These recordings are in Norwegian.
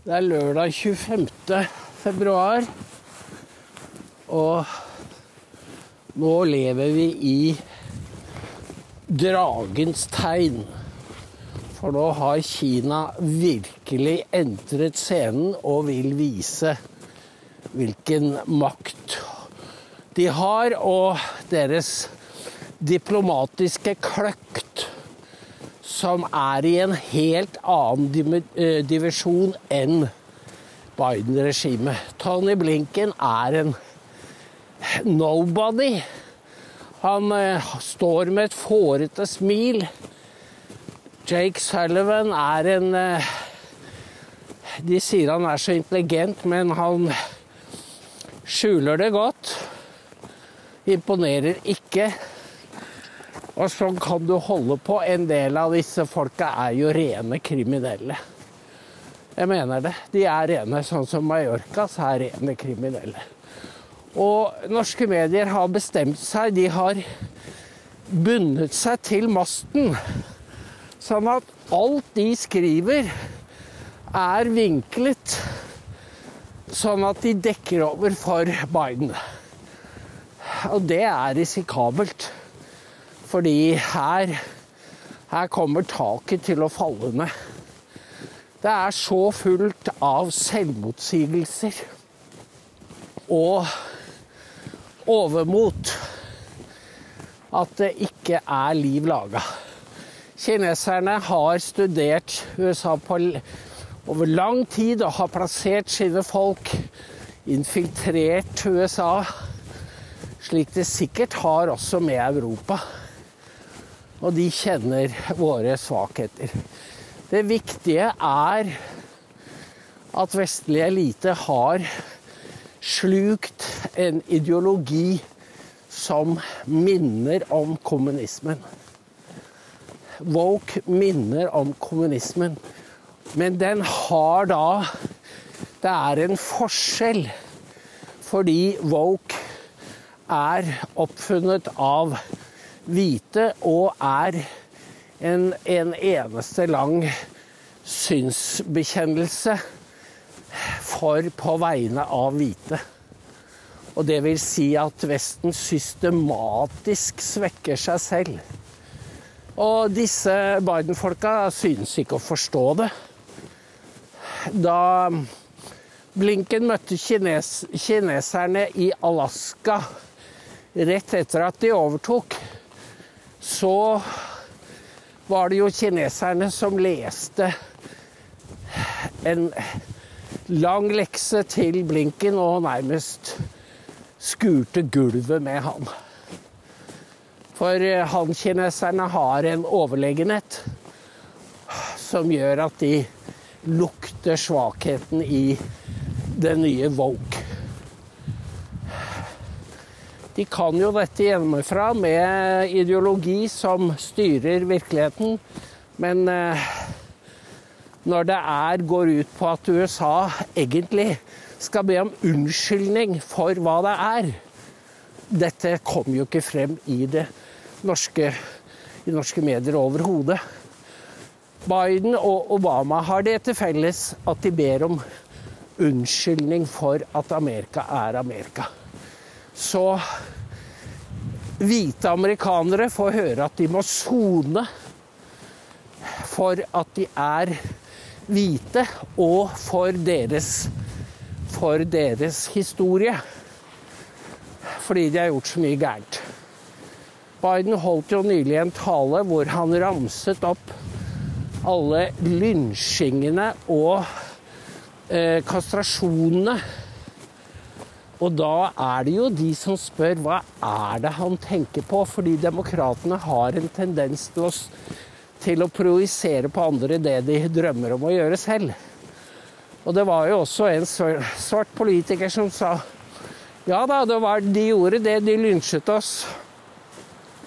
Det er lørdag 25. februar, og nå lever vi i dragens tegn. For nå har Kina virkelig entret scenen og vil vise hvilken makt de har, og deres diplomatiske kløkt, som er i en helt annen divisjon enn Biden-regimet. Tony Blinken er en nobody. Han eh, står med et fårete smil. Jake Sullivan er en eh, De sier han er så intelligent, men han skjuler det godt. Imponerer ikke. Og sånn kan du holde på. En del av disse folka er jo rene kriminelle. Jeg mener det. De er rene, sånn som Mallorca, så er rene kriminelle. Og norske medier har bestemt seg. De har bundet seg til masten. Sånn at alt de skriver, er vinklet sånn at de dekker over for Biden. Og det er risikabelt. Fordi her, her kommer taket til å falle ned. Det er så fullt av selvmotsigelser og overmot at det ikke er liv laga. Kineserne har studert USA på, over lang tid og har plassert sine folk, infiltrert USA, slik de sikkert har også med Europa og de kjenner våre svakheter. Det viktige er at vestlig elite har slukt en ideologi som minner om kommunismen. Woke minner om kommunismen, men den har da Det er en forskjell fordi woke er oppfunnet av hvite og er en, en eneste lang synsbekjennelse for på vegne av hvite. Og det vil si at Vesten systematisk svekker seg selv. Og disse Biden-folka synes ikke å forstå det. Da Blinken møtte kines kineserne i Alaska rett etter at de overtok, så var det jo kineserne som leste en lang lekse til Blinken og nærmest skurte gulvet med han. For eh, han-kineserne har en overlegenhet som gjør at de lukter svakheten i det nye woke. De kan jo dette hjemmefra med ideologi som styrer virkeligheten. Men eh, når det er, går ut på at USA egentlig skal be om unnskyldning for hva det er Dette kommer jo ikke frem i norske, i norske medier overhodet. Biden og Obama har det til felles at de ber om unnskyldning for at Amerika er Amerika så hvite amerikanere får høre at de må sone for at de er hvite, og for deres, for deres historie. Fordi de har gjort så mye gærent. Biden holdt jo nylig en tale hvor han ramset opp alle lynsjingene og eh, kastrasjonene og da er det jo de som spør hva er det han tenker på, fordi demokratene har en tendens til å, til å projisere på andre det de drømmer om å gjøre selv. Og det var jo også en svart politiker som sa ja da, var, de gjorde det, de lynsjet oss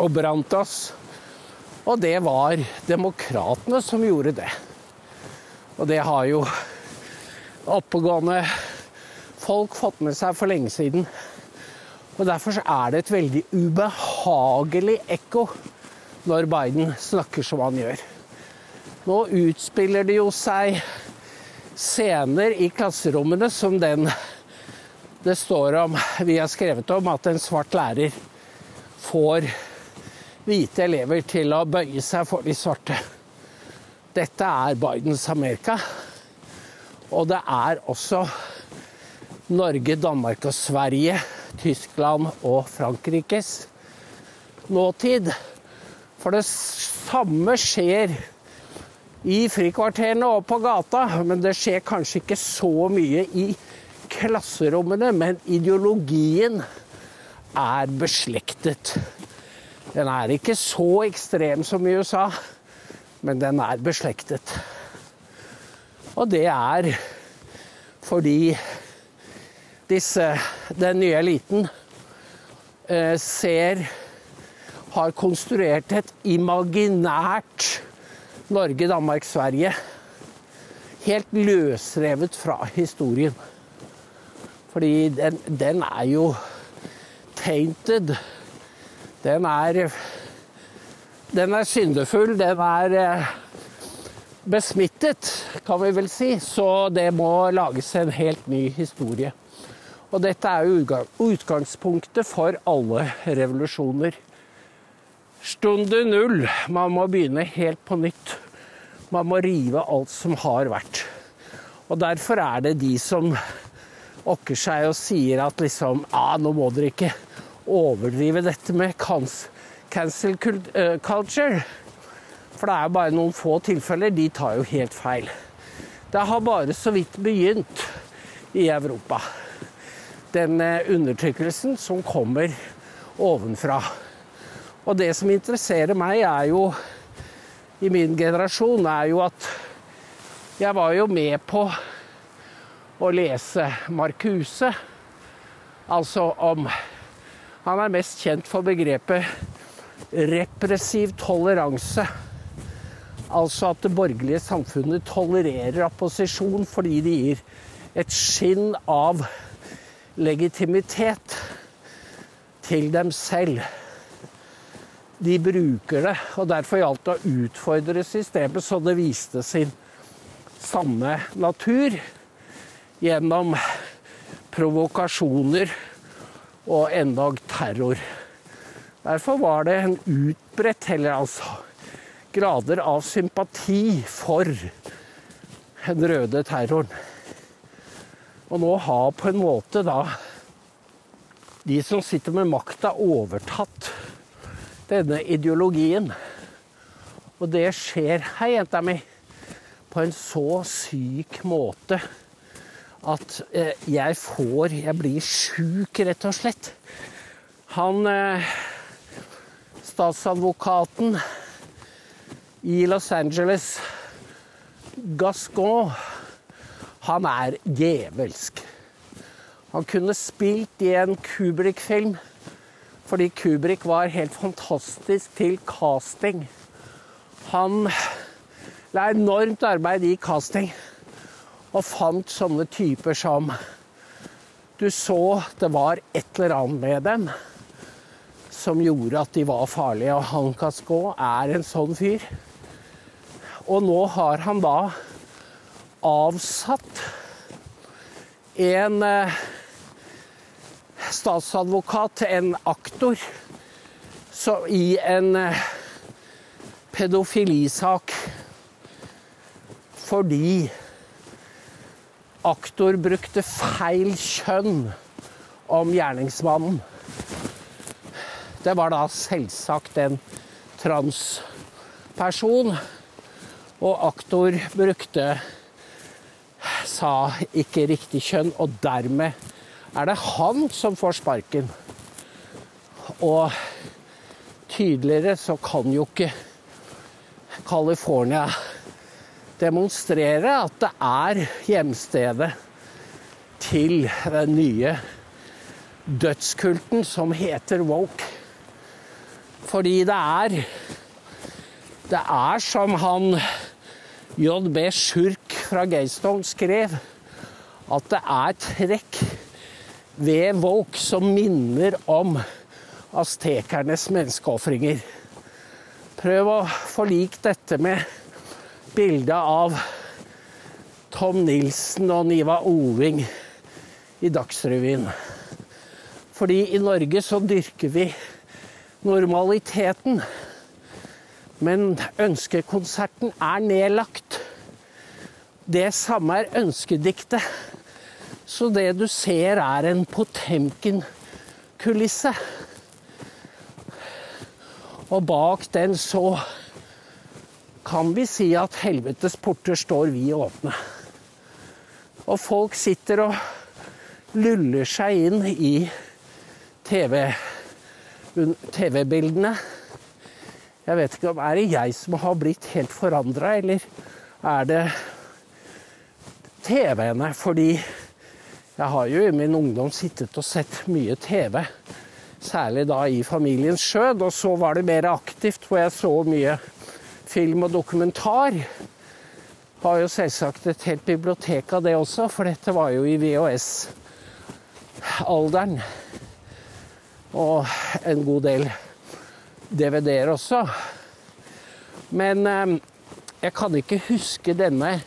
og brant oss. Og det var demokratene som gjorde det. Og det har jo oppegående folk fått med seg for lenge siden. Og Derfor er det et veldig ubehagelig ekko når Biden snakker som han gjør. Nå utspiller det jo seg scener i klasserommene som den det står om, vi har skrevet om, at en svart lærer får hvite elever til å bøye seg for de svarte. Dette er Bidens Amerika. Og det er også Norge, Danmark og Sverige, Tyskland og Frankrikes nåtid. For det samme skjer i frikvarterene og på gata, men det skjer kanskje ikke så mye i klasserommene. Men ideologien er beslektet. Den er ikke så ekstrem som i USA, men den er beslektet. Og det er fordi disse, den nye eliten eh, ser Har konstruert et imaginært Norge, Danmark, Sverige. Helt løsrevet fra historien. Fordi den, den er jo tainted. Den er Den er syndefull. Den er eh, besmittet, kan vi vel si. Så det må lages en helt ny historie. Og dette er jo utgangspunktet for alle revolusjoner. Stunde null. Man må begynne helt på nytt. Man må rive alt som har vært. Og derfor er det de som okker seg og sier at liksom ah, nå må dere ikke overdrive dette med cancel eh, culture. For det er jo bare noen få tilfeller. De tar jo helt feil. Det har bare så vidt begynt i Europa. Den eh, undertrykkelsen som kommer ovenfra. Og det som interesserer meg, er jo i min generasjon, er jo at jeg var jo med på å lese Marcuse. Altså om Han er mest kjent for begrepet repressiv toleranse. Altså at det borgerlige samfunnet tolererer opposisjon fordi det gir et skinn av legitimitet til dem selv. De bruker det, og derfor gjaldt det å utfordre systemet så det viste sin sanne natur gjennom provokasjoner og endog terror. Derfor var det en utbredt, eller altså grader av sympati for den røde terroren. Og nå har på en måte da de som sitter med makta, overtatt denne ideologien. Og det skjer, hei, jenta mi, på en så syk måte at eh, jeg får Jeg blir sjuk, rett og slett. Han eh, statsadvokaten i Los Angeles, Gascon, han er djevelsk. Han kunne spilt i en Kubrik-film fordi Kubrik var helt fantastisk til casting. Han la enormt arbeid i casting og fant sånne typer som Du så det var et eller annet med dem som gjorde at de var farlige. Og han Cascot er en sånn fyr. Og nå har han da avsatt en statsadvokat statsadvokat, en aktor, i en eh, pedofilisak fordi aktor brukte feil kjønn om gjerningsmannen. Det var da selvsagt en transperson. Og aktor brukte sa ikke riktig kjønn, og dermed er det han som får sparken. Og tydeligere så kan jo ikke California demonstrere at det er hjemstedet til den nye dødskulten som heter woke. Fordi det er Det er som han JB Schurk fra Gaystone skrev, at det er trekk ved woke som minner om aztekernes menneskeofringer. Prøv å forlike dette med bildet av Tom Nilsen og Niva Oving i Dagsrevyen. Fordi i Norge så dyrker vi normaliteten. Men ønskekonserten er nedlagt. Det samme er ønskediktet. Så det du ser, er en Potemkin-kulisse. Og bak den så kan vi si at helvetes porter står vi åpne. Og folk sitter og luller seg inn i TV-bildene. TV jeg vet ikke om Er det jeg som har blitt helt forandra, eller er det TV-ene? Fordi jeg har jo i min ungdom sittet og sett mye TV. Særlig da i familiens skjød, og så var det mer aktivt, hvor jeg så mye film og dokumentar. Har jo selvsagt et helt bibliotek av det også, for dette var jo i VHS-alderen. Og en god del DVD-er også. Men eh, jeg kan ikke huske denne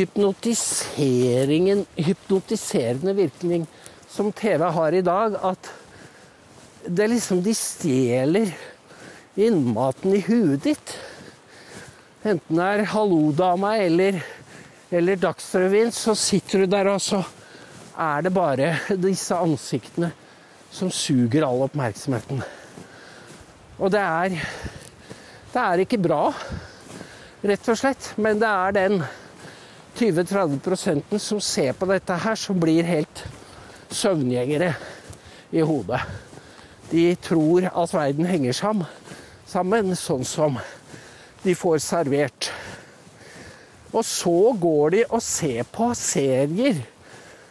hypnotiserende virkning som TV har i dag. At det liksom De stjeler innmaten i huet ditt. Enten det er Hallo-dama eller, eller Dagsrevyen, så sitter du der, og så er det bare disse ansiktene som suger all oppmerksomheten. Og det er Det er ikke bra, rett og slett, men det er den 20-30 som ser på dette her, som blir helt søvngjengere i hodet. De tror at verden henger sammen, sånn som de får servert. Og så går de og ser på serier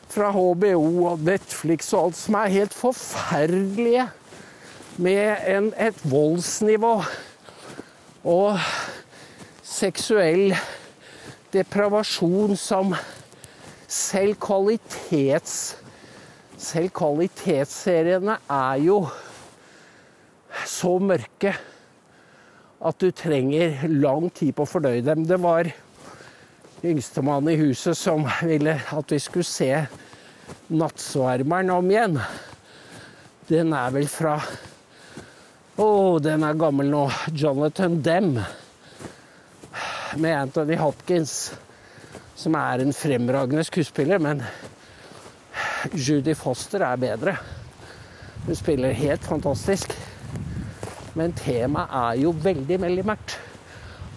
fra HBO og Netflix og alt som er helt forferdelige, med en, et voldsnivå og seksuell depravasjon som selv kvalitets selv kvalitetsseriene er jo så mørke at du trenger lang tid på å fordøye dem. Det var yngstemann i huset som ville at vi skulle se 'Nattsvermeren' om igjen. Den er vel fra Å, oh, den er gammel nå. Jonathan Dem. Med Anthony Hopkins, som er en fremragende skuespiller, men Judy Foster er bedre. Hun spiller helt fantastisk. Men temaet er jo veldig, veldig mørkt.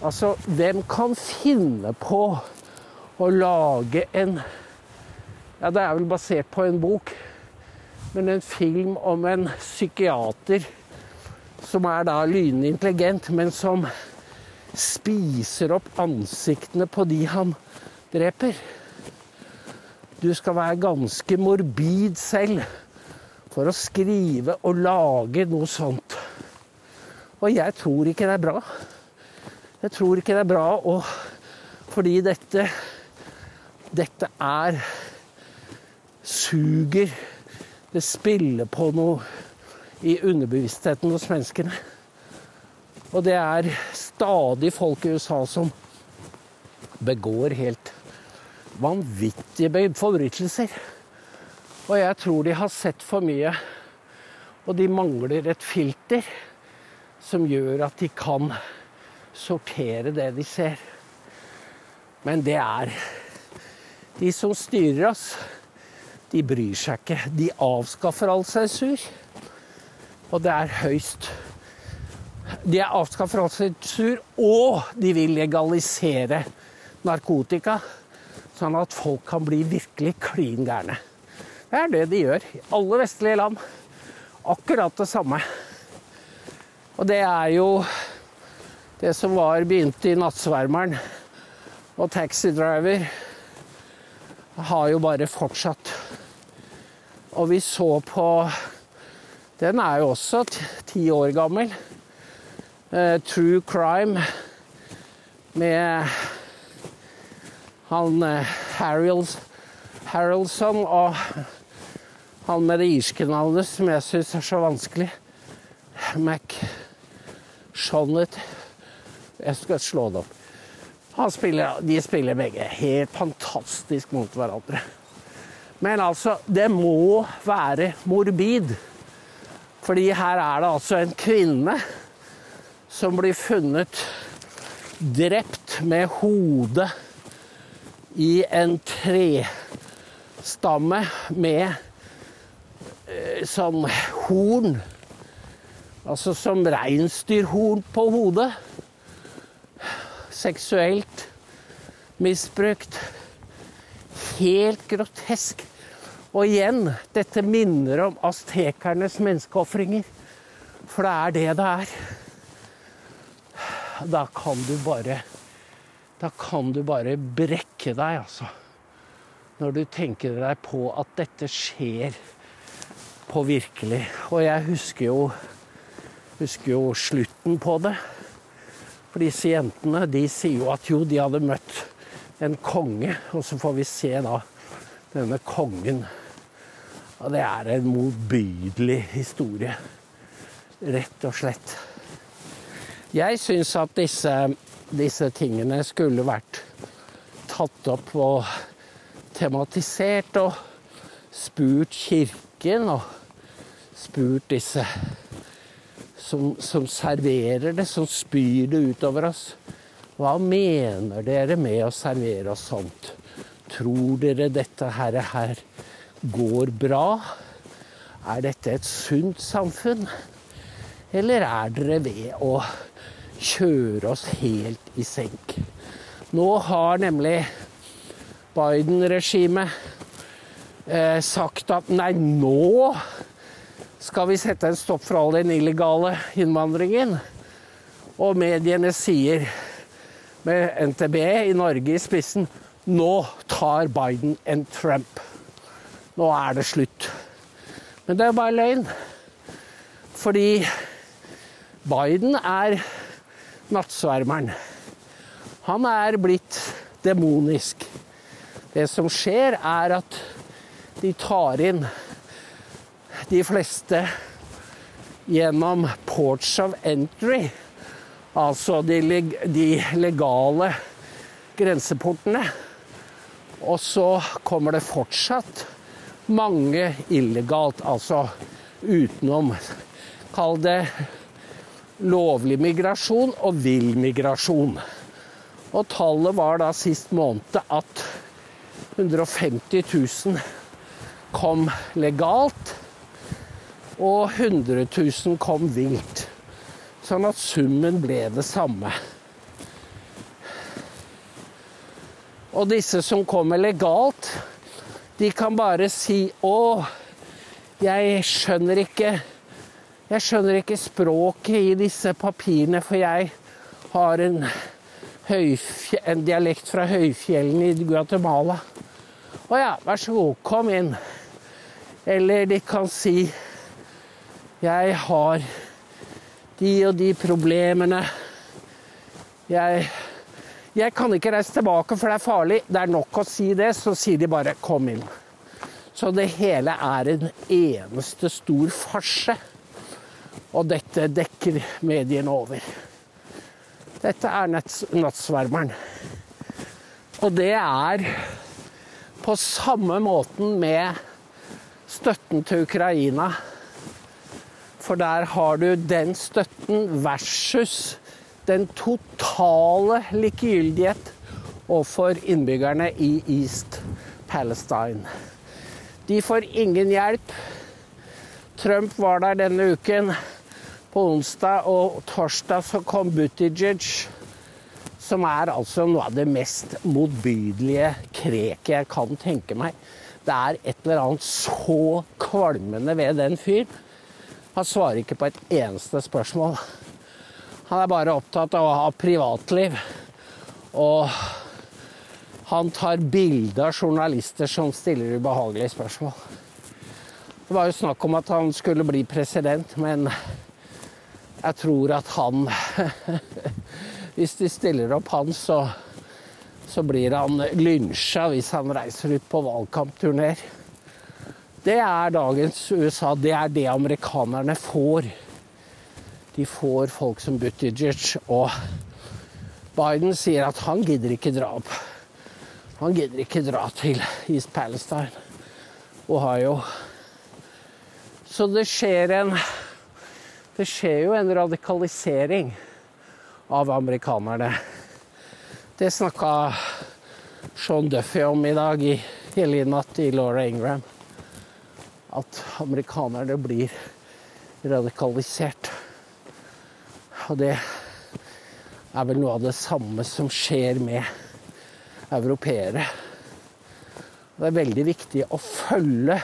Altså, hvem kan finne på å lage en Ja, det er vel basert på en bok, men en film om en psykiater som er da lynintelligent, men som spiser opp ansiktene på de han dreper. Du skal være ganske morbid selv for å skrive og lage noe sånt. Og jeg tror ikke det er bra. Jeg tror ikke det er bra å fordi dette Dette er Suger Det spiller på noe i underbevisstheten hos menneskene. Og det er stadig folk i USA som begår helt vanvittige forbrytelser. Og jeg tror de har sett for mye, og de mangler et filter som gjør at de kan sortere det de ser. Men det er De som styrer oss, de bryr seg ikke. De avskaffer all sensur. Og det er høyst De er avskaffer all sensur, og de vil legalisere narkotika. Sånn at folk kan bli virkelig klin gærne. Det er det de gjør i alle vestlige land. Akkurat det samme. Og det er jo det som var begynte i Nattsvermeren. Og Taxi Driver har jo bare fortsatt. Og vi så på Den er jo også ti år gammel. Uh, True Crime med han uh, Haraldson og han med det irske navnet som jeg syns er så vanskelig. Mac Shonnet Jeg skal slå det opp. Spiller, de spiller begge helt fantastisk mot hverandre. Men altså, det må være morbid. Fordi her er det altså en kvinne som blir funnet drept med hodet i en trestamme med eh, sånn horn. Altså som reinsdyrhorn på hodet. Seksuelt misbrukt. Helt grotesk. Og igjen, dette minner om aztekernes menneskeofringer. For det er det det er. Da kan du bare Da kan du bare brekke deg, altså. Når du tenker deg på at dette skjer på virkelig. Og jeg husker jo, husker jo slutten på det. For disse jentene de sier jo at jo, de hadde møtt en konge, og så får vi se da denne kongen. Og det er en motbydelig historie. Rett og slett. Jeg syns at disse, disse tingene skulle vært tatt opp og tematisert og spurt Kirken og spurt disse som, som, serverer det, som spyr det utover oss. Hva mener dere med å servere oss sånt? Tror dere dette her, her går bra? Er dette et sunt samfunn? Eller er dere ved å kjøre oss helt i senk. Nå har nemlig Biden-regimet eh, sagt at nei, nå skal vi sette en stopp for all den illegale innvandringen. Og mediene sier, med NTB i Norge i spissen, nå tar Biden en Trump. Nå er det slutt. Men det er bare løgn. Fordi Biden er nattsvermeren. Han er blitt demonisk. Det som skjer, er at de tar inn de fleste gjennom ports of entry, altså de, de legale grenseportene. Og så kommer det fortsatt mange illegalt, altså utenom Kall det lovlig migrasjon og vill migrasjon. Og tallet var da sist måned at 150 000 kom legalt, og 100 000 kom vilt. Sånn at summen ble det samme. Og disse som kommer legalt, de kan bare si 'Å, jeg skjønner ikke' Jeg skjønner ikke språket i disse papirene, for jeg har en, en dialekt fra høyfjellene i Guatemala. Å ja, vær så god, kom inn. Eller de kan si Jeg har de og de problemene. Jeg, jeg kan ikke reise tilbake, for det er farlig. Det er nok å si det, så sier de bare 'kom inn'. Så det hele er en eneste stor farse. Og dette dekker mediene over. Dette er nattsvermeren. Og det er på samme måten med støtten til Ukraina. For der har du den støtten versus den totale likegyldighet overfor innbyggerne i East Palestine. De får ingen hjelp. Trump var der denne uken. På onsdag og torsdag så kom Buttigieg, som er altså noe av det mest motbydelige kreket jeg kan tenke meg. Det er et eller annet så kvalmende ved den fyren. Han svarer ikke på et eneste spørsmål. Han er bare opptatt av å ha privatliv. Og han tar bilde av journalister som stiller ubehagelige spørsmål. Det var jo snakk om at han skulle bli president, men jeg tror at han Hvis de stiller opp han, så, så blir han lynsja hvis han reiser ut på valgkampturneer. Det er dagens USA. Det er det amerikanerne får. De får folk som Buttigieg. Og Biden sier at han gidder ikke dra opp. Han gidder ikke dra til East Palestine, Ohio. Så det skjer en Det skjer jo en radikalisering av amerikanerne. Det snakka Sean Duffy om i dag i hele natt i Laura Ingram. At amerikanerne blir radikalisert. Og det er vel noe av det samme som skjer med europeere. Det er veldig viktig å følge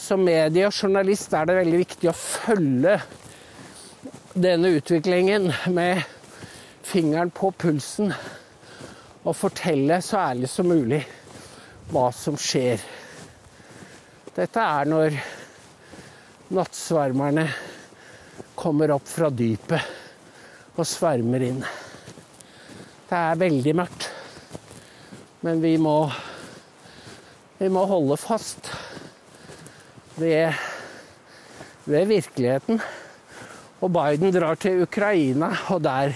Som medie og journalist er det veldig viktig å følge denne utviklingen med fingeren på pulsen og fortelle så ærlig som mulig hva som skjer. Dette er når nattsvermerne kommer opp fra dypet og svermer inn. Det er veldig mørkt, men vi må, vi må holde fast ved, ved virkeligheten. Og Biden drar til Ukraina, og der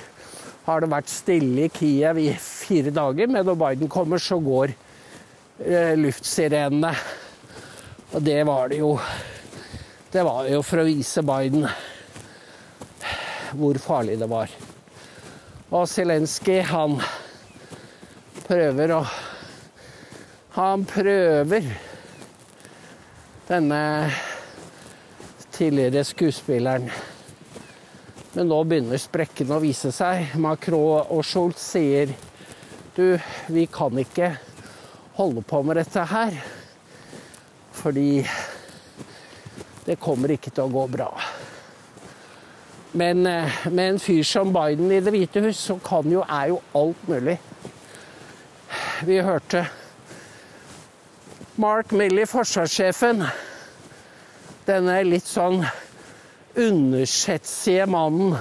har det vært stille i Kiev i fire dager. Men når Biden kommer, så går eh, luftsirenene. Og det var det jo Det var jo for å vise Biden hvor farlig det var. Og Zelenskyj, han prøver å Han prøver denne tidligere skuespilleren. Men nå begynner sprekkene å vise seg. Macron og Scholz sier du, vi kan ikke holde på med dette her. Fordi det kommer ikke til å gå bra. Men eh, med en fyr som Biden i Det hvite hus, så kan jo, er jo alt mulig. Vi hørte Mark Milley, forsvarssjefen, denne litt sånn undersetsige mannen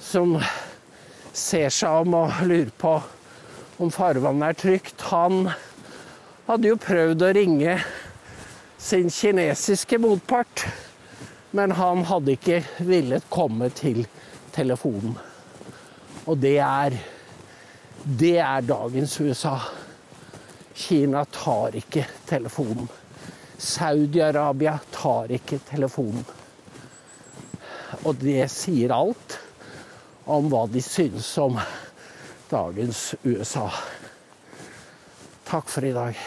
som ser seg om og lurer på om farvannet er trygt. Han hadde jo prøvd å ringe sin kinesiske motpart men han hadde ikke villet komme til telefonen. Og det er Det er dagens USA. Kina tar ikke telefonen. Saudi-Arabia tar ikke telefonen. Og det sier alt om hva de syns om dagens USA. Takk for i dag.